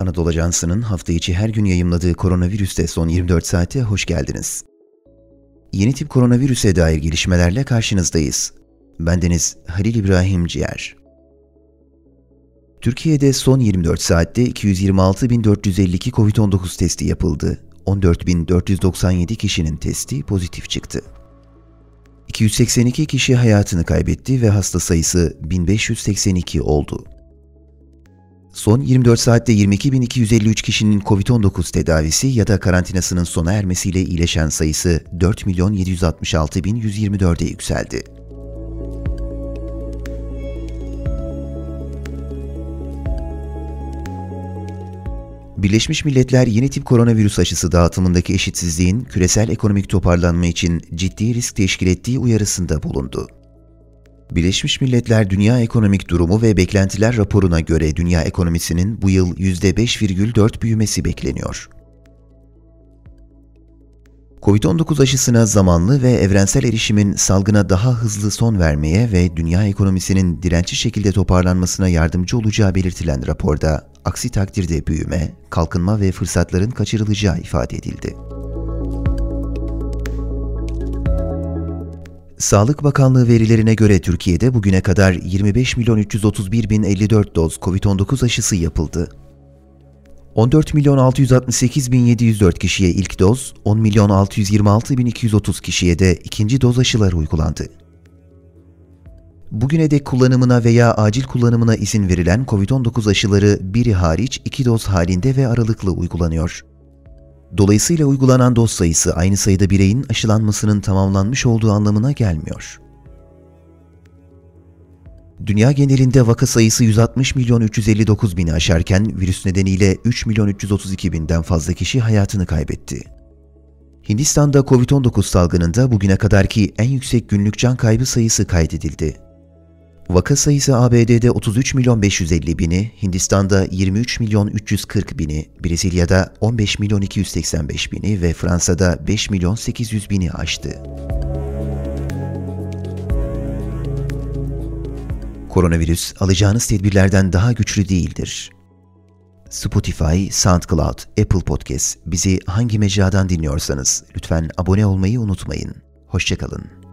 Anadolu Ajansı'nın hafta içi her gün yayımladığı koronavirüste son 24 saate hoş geldiniz. Yeni tip koronavirüse dair gelişmelerle karşınızdayız. Bendeniz Halil İbrahim Ciğer. Türkiye'de son 24 saatte 226.452 COVID-19 testi yapıldı. 14.497 kişinin testi pozitif çıktı. 282 kişi hayatını kaybetti ve hasta sayısı 1582 oldu. Son 24 saatte 22.253 kişinin COVID-19 tedavisi ya da karantinasının sona ermesiyle iyileşen sayısı 4.766.124'e yükseldi. Birleşmiş Milletler yeni tip koronavirüs aşısı dağıtımındaki eşitsizliğin küresel ekonomik toparlanma için ciddi risk teşkil ettiği uyarısında bulundu. Birleşmiş Milletler Dünya Ekonomik Durumu ve Beklentiler raporuna göre dünya ekonomisinin bu yıl %5,4 büyümesi bekleniyor. Covid-19 aşısına zamanlı ve evrensel erişimin salgına daha hızlı son vermeye ve dünya ekonomisinin dirençli şekilde toparlanmasına yardımcı olacağı belirtilen raporda, aksi takdirde büyüme, kalkınma ve fırsatların kaçırılacağı ifade edildi. Sağlık Bakanlığı verilerine göre Türkiye'de bugüne kadar 25 milyon 331 bin 54 doz COVID-19 aşısı yapıldı. 14 milyon 668 bin 704 kişiye ilk doz, 10 milyon 626 bin 230 kişiye de ikinci doz aşıları uygulandı. Bugüne dek kullanımına veya acil kullanımına izin verilen COVID-19 aşıları biri hariç iki doz halinde ve aralıklı uygulanıyor. Dolayısıyla uygulanan doz sayısı aynı sayıda bireyin aşılanmasının tamamlanmış olduğu anlamına gelmiyor. Dünya genelinde vaka sayısı 160 milyon 359 bini aşarken virüs nedeniyle 3 milyon 332 binden fazla kişi hayatını kaybetti. Hindistan'da Covid-19 salgınında bugüne kadarki en yüksek günlük can kaybı sayısı kaydedildi. Vaka sayısı ABD'de 33 milyon 550 bini, Hindistan'da 23 milyon 340 bini, Brezilya'da 15 milyon 285 bini ve Fransa'da 5 milyon 800 bini aştı. Koronavirüs alacağınız tedbirlerden daha güçlü değildir. Spotify, SoundCloud, Apple Podcast bizi hangi mecradan dinliyorsanız lütfen abone olmayı unutmayın. Hoşçakalın.